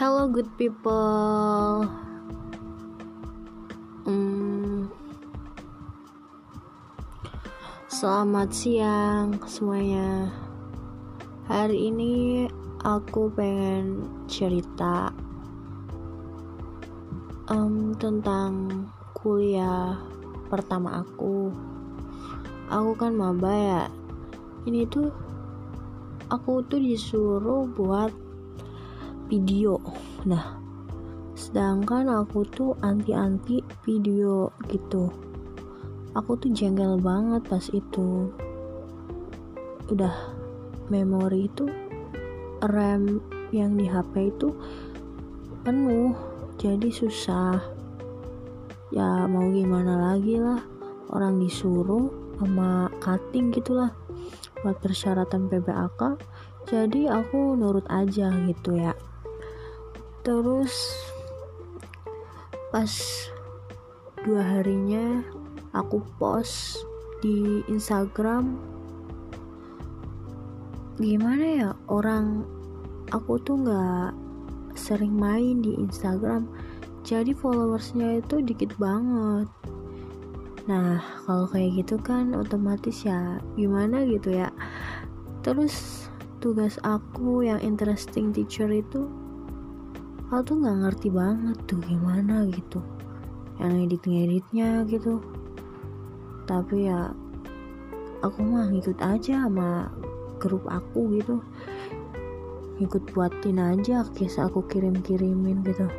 Hello good people. Hmm, selamat siang semuanya. Hari ini aku pengen cerita um, tentang kuliah pertama aku. Aku kan maba ya. Ini tuh aku tuh disuruh buat video. Nah sedangkan aku tuh anti-anti video gitu. Aku tuh jengkel banget pas itu. Udah memori itu RAM yang di HP itu penuh jadi susah. Ya mau gimana lagi lah orang disuruh sama cutting gitulah buat persyaratan PBAK jadi aku nurut aja gitu ya terus pas dua harinya aku post di Instagram gimana ya orang aku tuh nggak sering main di Instagram jadi followersnya itu dikit banget. Nah kalau kayak gitu kan otomatis ya gimana gitu ya. Terus tugas aku yang interesting teacher itu aku tuh nggak ngerti banget tuh gimana gitu yang edit ngeditnya gitu. Tapi ya aku mah ngikut aja sama grup aku gitu. Ngikut buatin aja kisah aku kirim kirimin gitu